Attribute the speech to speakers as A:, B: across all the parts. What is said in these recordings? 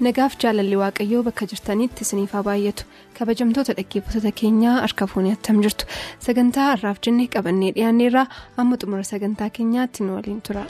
A: Nagaaf jaalalli waaqayyoo bakka jirtanitti isiniif haa baay'atu kabajamtoota dhaggeeffattoota keenyaa harka fuunee attam jirtu. Sagantaa har'aaf jennee qabannee dhiyaanneerraa amma xumura sagantaa keenyaatti nu waliin tura.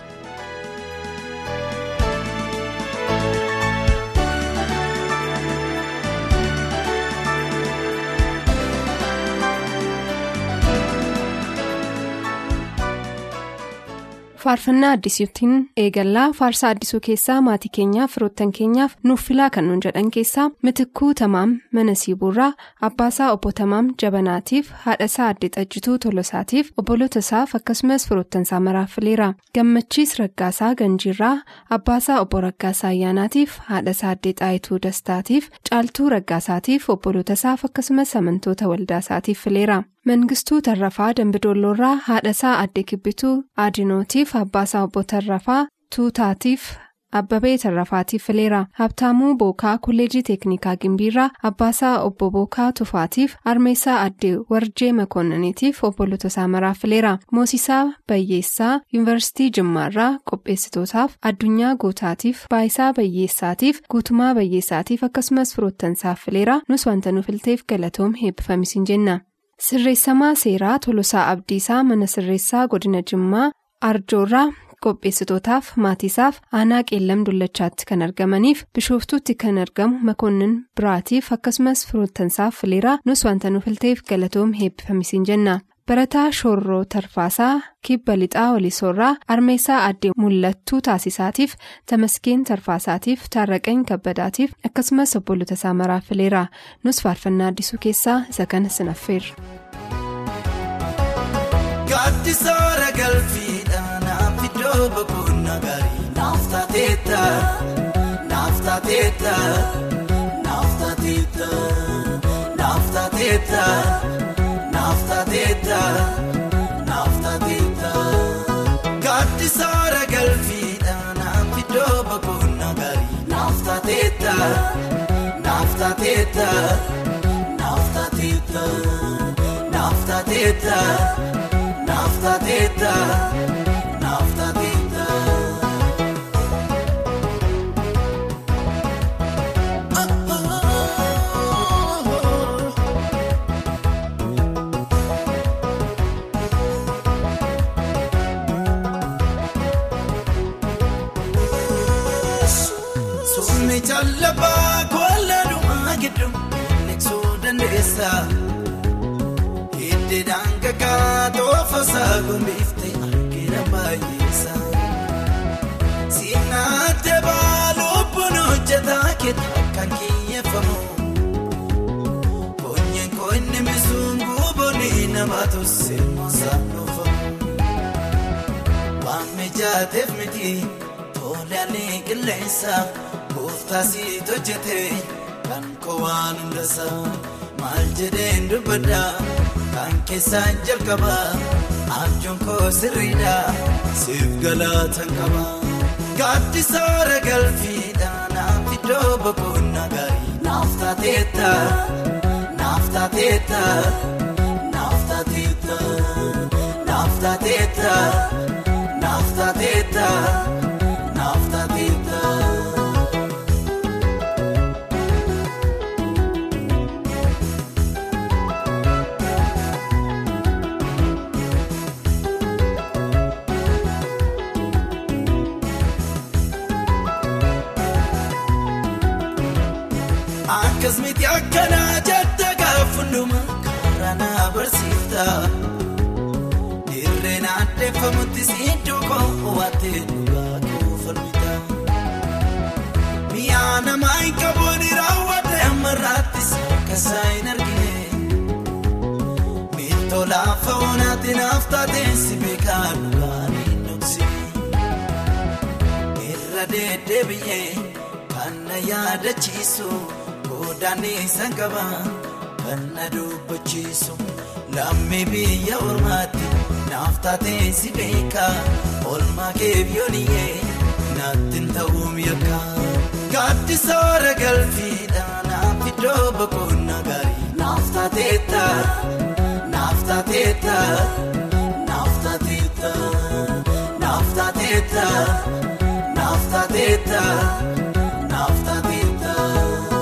A: Faarfannaa addisuutiin eegallaa faarsaa addisuu keessaa maatii keenyaaf firoottan keenyaaf nuuf filaa kan nuun jedhan keessaa mitikkuu tamaam mana siibuurraa abbaasaa obbo tamaam jabanaatiif haadhasaa addee xajjituu tolosaatiif obboloota isaaf akkasumas firoottansaa maraaf fileera gammachiis raggaasaa ganjiirraa abbaasaa obbo raggaasaa ayyaanaatiif haadhasaa addee xaayituu dastaatiif caaltuu raggaasaatiif obboloota isaaf akkasumas amantoota waldaasaatiif fileera. Mangistuu tarrafaa dambidoolloorraa haadhasaa addee kibbituu aadinootiif abbaasaa obbo tarrafaa tuutaatiif abbabee tarrafaatiif fileera habtaamuu bookaa kolleejii teeknikaa gimbiirraa abbaasaa obbo bookaa tufaatiif armeessaa addee warjee makoonnaniitiif obboloota isaa maraaf fileera moosisaa bayyeessaa yuunivarsiitii jimmaarraa qopheessitootaaf addunyaa gootaatiif baayisaa bayyeessaatiif guutumaa bayyeessaatiif akkasumas firoottansaaf fileera nus wanta nu filteef galatoom heebbifamisiin jenna. Sirreessamaa seeraa tolosaa abdiisaa mana sirreessaa godina jimmaa arjoorraa qopheessitootaaf maatiisaaf aanaa qeellam dullachaatti kan argamaniif bishooftuutti kan argamu makoonnin biraatiif akkasumas firoottansaaf fileeraa nus wanta nu filteef galatoom heebbifamisiin jenna barataa shoorroo tarfaasaa kibba lixaa waliisoorraa armeessaa addee mul'attuu taasisaatiif tamaskeen tarfaasaatiif taarraqeen kabbadaatiif akkasumas obboloota isaa maraaf fileera nus faarfannaa addisuu keessaa isa kana sinaffeerra.
B: Naaf iddoo boqonnaa naaf taateetta naaf taateetta naaf taateetta naaf taateetta. Naaftateeta naaftateeta gaaddisoora galfiidha naaf iddoo boqonnaa gaarii naaftateeta naaftateeta naaftateeta naaftateeta Jallabaa koolaadhumaa gidduu neeksuu dandeessa. Hiddeedhaan kakkaa toofasaa gombiftee argina baay'eessa. Siinaattee baalubbuun hojjetaa keetaa kan kiyyeeffamu. Koonyeen koonni misuun guuboonni nama tosse moosaa dhoofamu. Waan mijaateef miti tolaalee qilleensa. Kooftaasii hojjetee kan kowaan hundasaa maal jedheen dubbadha kan keessaan jalqaba. Abjuun koo sirriidha siif galaatan qaba. Gaaddisoora galfiidha naaf iddoo boqonnaa gaarii naaf taateetta naaf taateetta naaf taateetta naaf taateetta oonaatti naaf taatee si beekaa dhugaan hin dhoksin. Irra deddeebi'ee kan na yaadachiisu godaannii isaan qaba kan na dubbachiisu. Lammii biyya ormaatti naaf taatee si beekaa olmaa keebyooniyee naattiin ta'uun yakka. Gaaddisa hora galfiidhaa naaf iddoo boqonnaa gaarii naaf taateetta naaf taateetta naaf naaf taateetta naaf taateetta. Sisaalagaan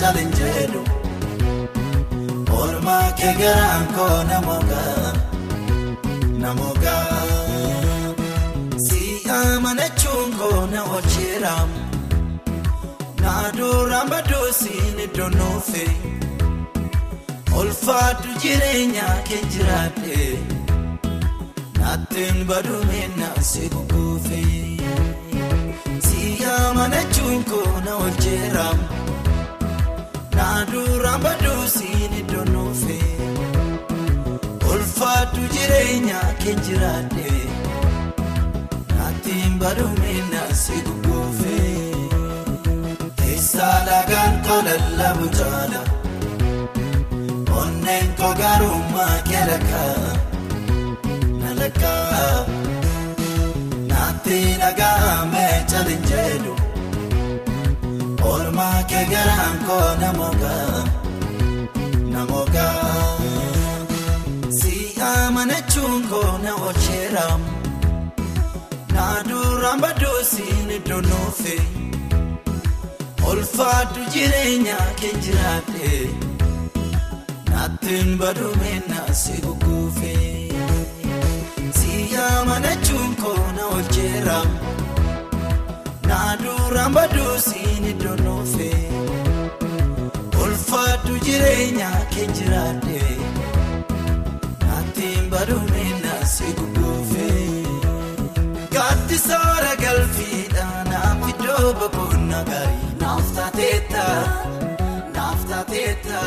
B: caalin jedhu olmaa kee garaan koo namogaa namogaa si amanachuun koo na oolcheeramu na duraan baduusin iddoo nuufe. Olfaatu jireenya kee jiraate naattiin baduumina si guguufe si amanachuun koo na oolcheeramu na duraan baduusin iddoo nuufe olfaatu jireenya kee jiraate naattiin baduumina si guguufe teessaa lagaan kolallabu jaala. Onneen koo garummaa keelakaa nalakaa naatti dhaga'ame caalin jedhu olmaa kee garaan koo namogaa namogaa si amanachuun koo na oolcheeramu na duraan baduusin iddoo nuufe olfaatu jireenya kee jiraate. Naattiin baduumina si guguufe si amanachuun koo na oolcheeramu na duraan baduusin iddoo nuufe olfaatu jireenya kee jiraate naattiin baduumina si guguufe gaaddisa hora galfiidhaa naaf iddoo boqonnaa gaarii naaf taateetta naaf taateetta.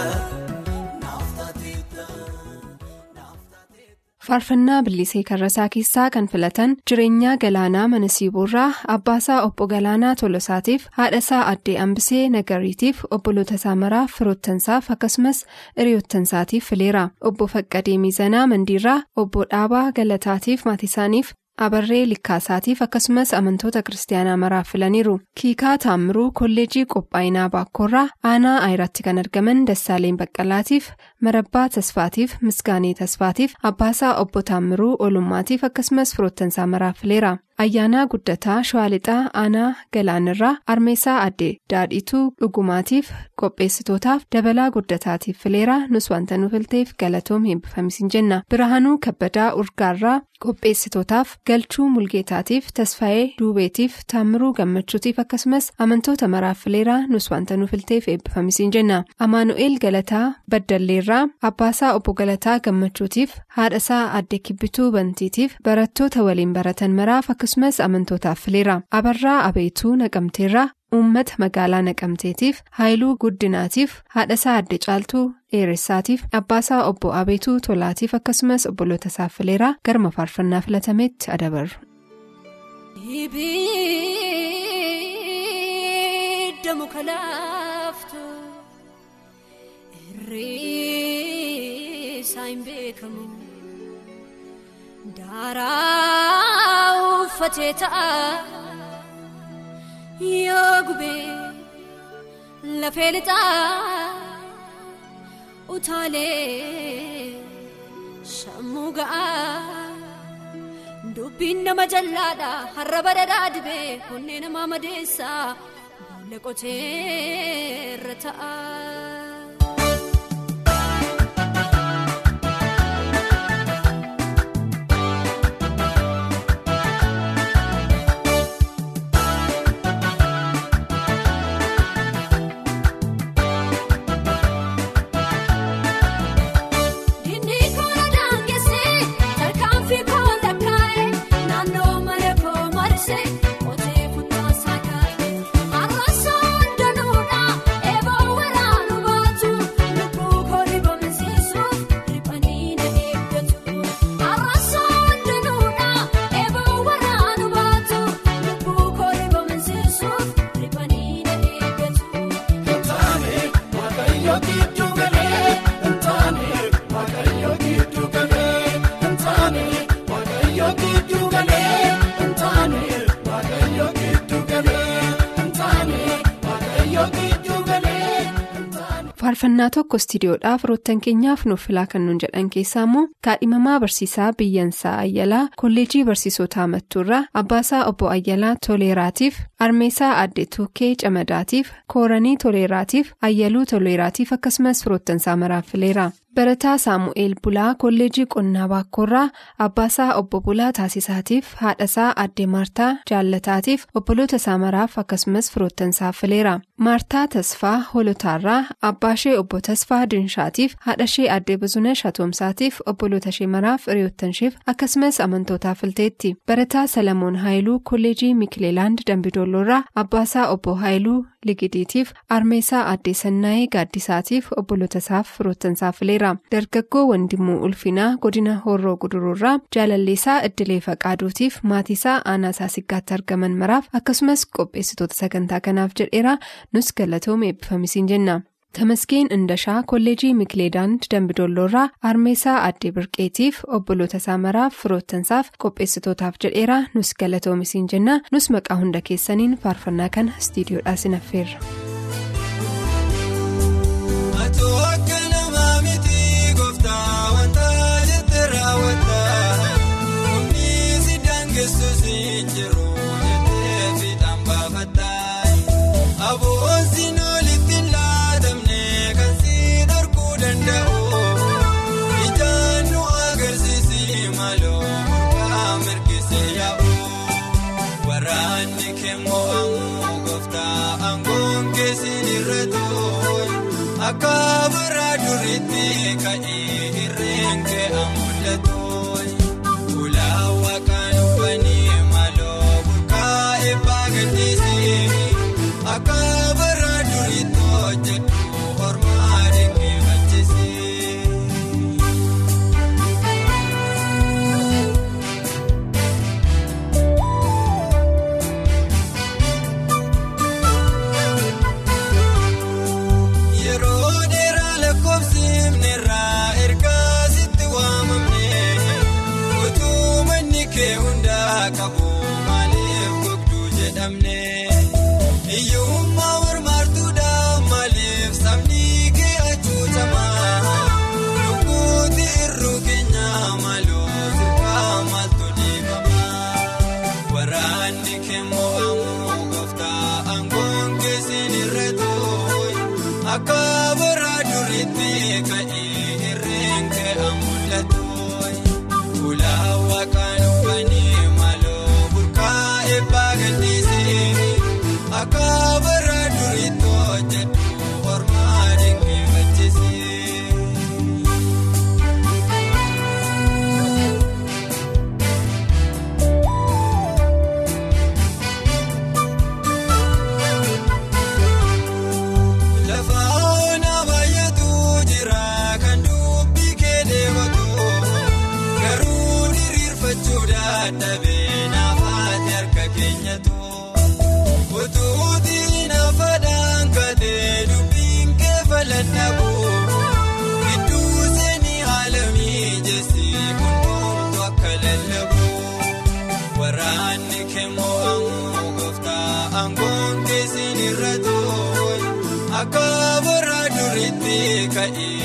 A: Faarfannaa Billisee Karrasaa keessaa kan filatan jireenyaa galaanaa mana siiboorraa abbaasaa obbo Galaanaa Tolosaatiif haadhasaa addee Ambisee Nagariitiif obboloota isaa maraaf firoottansaaf akkasumas hiriyoottansaatiif fileera. Obbo Faqqadee Miizanaa Mandiirraa obbo Dhaabaa Galataatiif maatiisaaniif Abarree Likkaasaatiif akkasumas amantoota kiristaanaa maraaf filaniiru. Kiikaa Taammiruu Kolleejii Qophaa'inaa Baakkoorraa aanaa Ayiratti kan argaman Dassaaleen Baqqalaatiif Marabbaa Tasfaatiif Misgaanee Tasfaatiif Abbaasaa Obbo Taammiruu Olummaatiif akkasumas firoottansaa maraaf fileera. Ayyaanaa guddataa Shawaalixaa Aanaa Galaanirraa Armeessaa Addee Daadhiituu Dhugumaatiif qopheessitootaaf dabalaa guddataatiif fileera nus wanta nu filteef galatoom eebbifamisiin jenna. Birahaanuu Kabbadaa Urgaarraa qopheessitootaaf Galchuu Mulgeetaatiif Tasfaayee Duubeetiif Taammiruu Gammachuutiif akkasumas amantoota maraaf fileera nus wanta nu filteef eebbifamisiin jenna. Amaanu'eel Galataa Baddalleerraa Abbaasaa Obbo Galataa Gammachuutiif haadhasaa Addee Kibbituu Bantiitiif barattoota waliin baratan maraaf akkasumas amantootaaf fileera abarraa abeetuu naqamteerraa uummata magaalaa naqamteetiif haayiluu guddinaatiif haadhasaa adde caaltuu dheeressaatiif abbaasaa obbo abeetuu tolaatiif akkasumas obboloota isaaf fileera garma faarfannaa filatametti adabarru.
C: Hin beekamu. Daaraa uffatee ta'a yoo gubee lafee lixaa utaalee sammuu ga'aa dubbiin nama jallaadha har'a badhaadhaa dibee onnee namaa madeessaa boolla qoteerra ta'a.
A: Faarfannaa tokko istiidiyoodhaaf firoottan keenyaaf nuuf filaa kan nuun jedhan keessaa immoo kaadhimamaa barsiisaa biyyansaa ayyalaa kolleejii barsiisotaa mattuurraa abbaasaa obbo ayyalaa toleeraatiif armeesaa addee tuukee camadaatiif kooranii toleeraatiif ayyaluu toleeraatiif akkasumas firoottansaa maraaf fileera. Barataa saamu'eel bulaa kolleejii qonnaa baakkoorraa abbaasaa obbo bulaa taasisaatiif haadhasaa addee maartaa jaallataatiif obboloota isaa maraaf akkasumas firoottansaaf fileera maartaa tasfaa holotaarraa abbaashee obbo tasfaa dinshaatiif haadhashee addee buzunash atoomsaatiif obboloota ishee maraaf hiriyoottan akkasumas amantootaaf filteetti barataa salamoon haayiluu kolleejii mikileelaand dambidoolloorraa abbaasaa obbo haayiluu ligidiitiif armeesaa addee sannaayee gaaddisaatiif obboloota isaaf firoottansaaf fileera. dargaggoo wandimuu ulfinaa godina horroo guduruurraa jaalalleesaa iddilee faqaaduutiif maatiisaa aanaa saasiggaatti argaman maraaf akkasumas qopheessitoota sagantaa kanaaf jedheera nus galatoome eebbifamisiin jenna. Tamaskeen Indashaa kolleejii Mikileedaand Dambidoolloorraa Armeesaa Addee Birqeetiif obboloota isaa maraaf firoottansaaf qopheessitootaaf jedheera nus galatoomisiin jenna nus maqaa hunda keessaniin faarfannaa kana istiidiyoodhaa sinaffeerra.
D: Akka jedhamne hiyyummaa dadhabee naafaati harka keenyatu utuutii naafadhaan katee dubbiin kee faladhabu gidduu seenii haala mijeessii kunuuntu akka lallabu waraanni kee mo'amuu gooftaa aangoon keessin irra tooyi. Akka bara duriitti ka'ee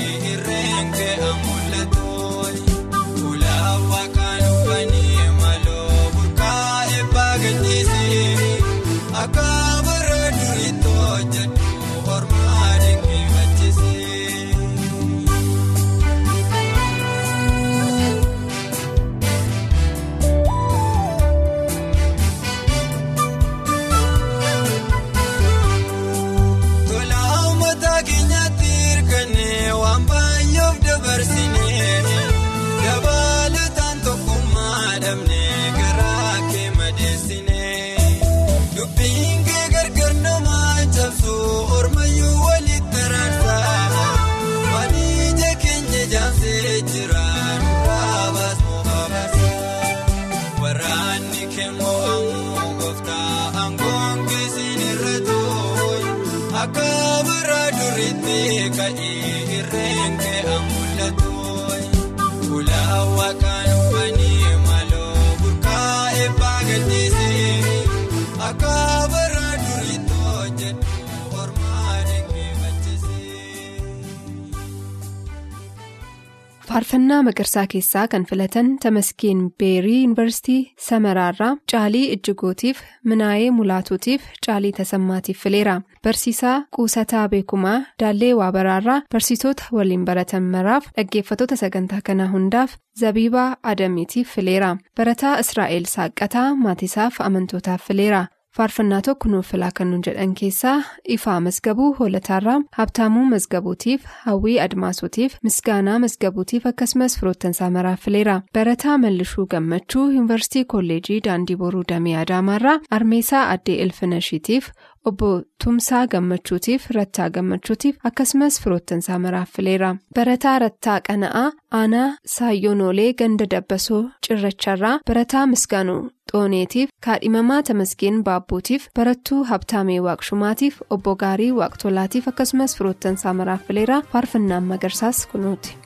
A: faarfannaa magarsaa keessaa kan filatan tamaskiin beerii yuunivarsiitii samaraarraa caalii ijjigootiif minaa'ee mulaatuutiif caalii tasammaatiif fileera barsiisaa quusataa beekumaa daallee waabaraarraa barsiisota waliin baratan maraaf dhaggeeffatoota sagantaa kanaa hundaaf zabiibaa adamiitiif fileera barataa israa'el saaqataa maatisaaf amantootaaf fileera. Faarfannaa tokko nuuf filaa kan nuun jedhan keessaa ifaa masgabuu hoolataarraa habtaamuu masgabuutiif hawwii admaasuutiif misgaanaa masgabuutiif akkasumas firoottansaa maraaf fileera. Barataa mallishuu gammachuu yuunivarsiitii kolleejii daandii boruu damee adaamaarraa armeesaa addee ilfinashiitiif obbo tumsaa gammachuutiif rattaa gammachuutiif akkasumas firoottansaa maraaf fileera barataa rattaa qana'aa aanaa saayyonoolee ganda dabbasoo cirracharraa barataa misgaanuu xooneetiif kaadhimamaa tamasgeen baabbuutiif barattuu habtaamee waaqshumaatiif obbo gaarii waaqtolaatiif akkasumas firoottansaa maraaf fileera faarfannaan magarsaas kunuuti.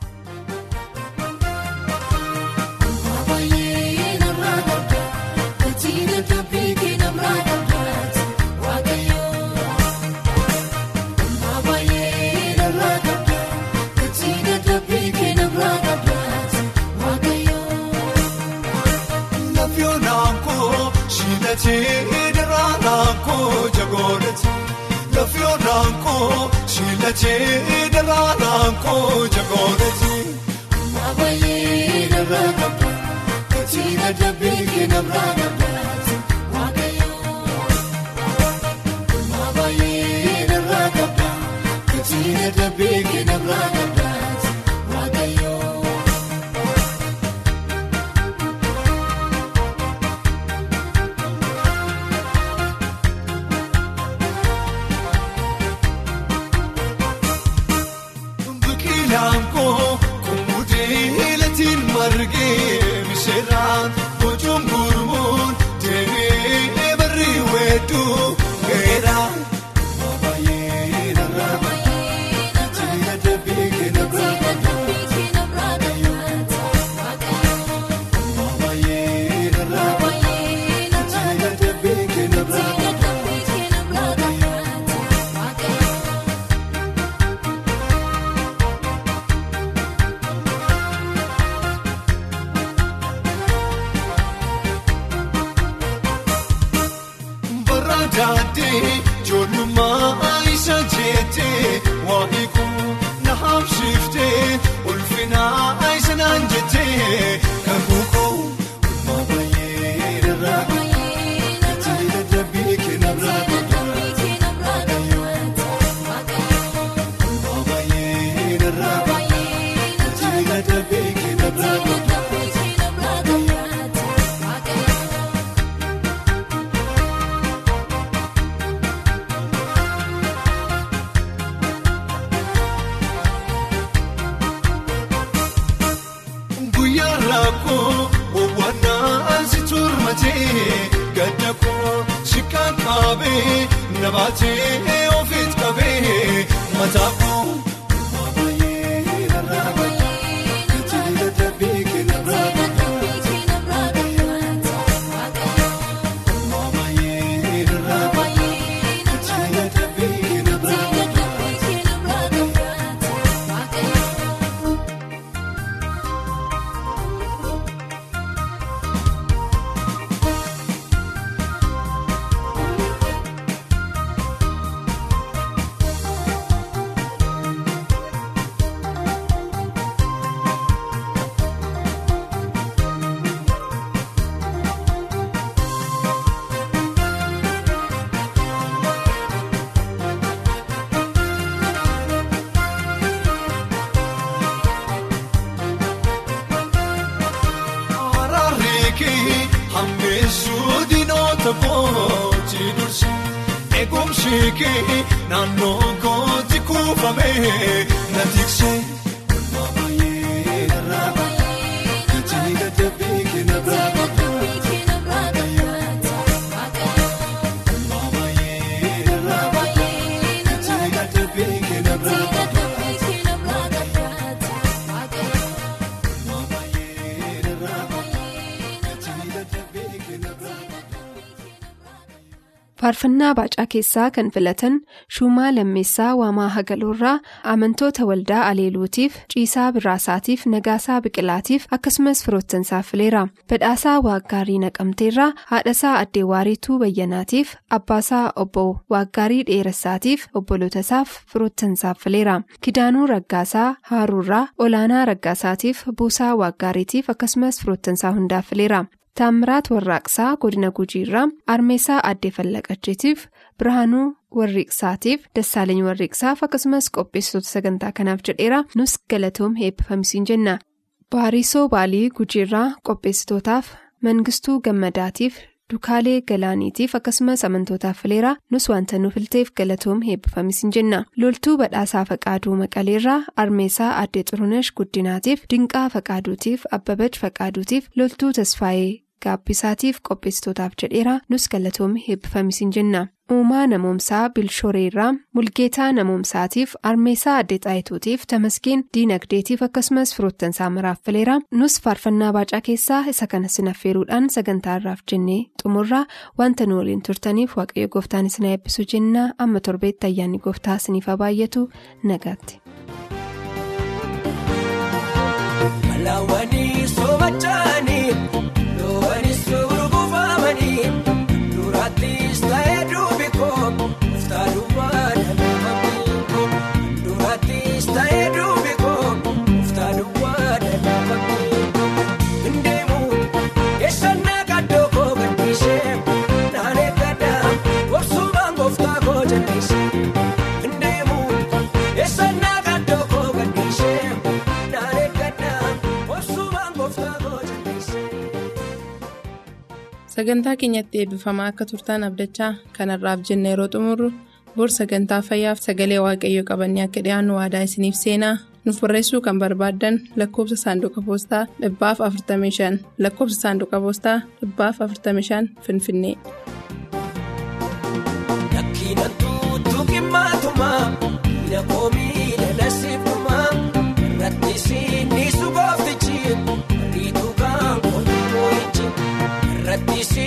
E: Shiilachee daraaraan koo jagoorati. Maabayee narraa qabda kachiina dambii keenarraa qabdaati
A: faarfannaa baacaa keessaa kan filatan Shumaa Lammeessaa Waamaa Hagaloorraa amantoota waldaa Aleeluutiif Ciisaa Biraasaatiif Nagaasaa Biqilaatiif akkasumas firoottansaaf fileera. Badhaasaa Waaggaarii Naqamteerraa haadhasaa Addeewaariituu Bayyanaatiif abbaasaa obbo Waaggaarii Dheeressaatiif obbolootasaaf firoottansaaf fileera. Kidaanuu Raggaasaa Haaruurraa Olaanaa Raggaasaatiif Buusaa Waaggaariitiif akkasumas firoottansaa hundaaf fileera. Taammiraat Warraaqsaa Godina Gujiirraa Armeessaa Addee Fallaqacheetiif Birhaanuu Warriiqsaatiif Dassaalany Warriiqsaaf akkasumas qopheessitoota sagantaa kanaaf jedheera nus galatoom heebbifamisiin jenna. Baarisoo Baalii Gujiirraa qopheessitootaaf Mangistuu Gammadaatiif Dukaalee Galaaniitiif akkasumas amantootaaf fileera nus wanta nu filteef galatoom heebbifamisiin jenna. Loltuu badhaasaa Faqaaduu Maqaleerraa Armeessaa Addee Xurunesh Guddinaatiif Dinqaa Faqaaduutiif Abbabach Faqaaduutiif Loltuu Tasfaayee Gaabbisaatiif qopheessitootaaf jedheera nus galatoom heebbifamisiin jenna. Uumaa namoomsaa Bilshoreerraa Mulgeetaa namoomsaatiif Armeessaa Addee Xaayituutiif Tamaskeen Diinagdeetiif akkasumas firoottansaa maraaf fileera nus faarfannaa baacaa keessaa isa kana sinaffeeruudhaan sagantaa irraaf jennee xumurraa wanta nu waliin turtaniif waaqayyo gooftaan isin eebbisu jennaa amma torbeetti ayyaanni gooftaa isiniif baay'atu nagaatti.
F: Sagantaa keenyatti eebbifamaa akka turtaan abdachaa kanarraaf jenna yeroo xumurru bor sagantaa fayyaaf sagalee waaqayyoo qabannee akka dhiyaannu waadaa isiniif seenaa nuuf barreessuu kan barbaaddan lakkoofsa saanduqa poostaa dhibbaaf 45 lakkoofsa saanduqa poostaa dhibbaaf 45 finfinnee.
G: Sugooftichi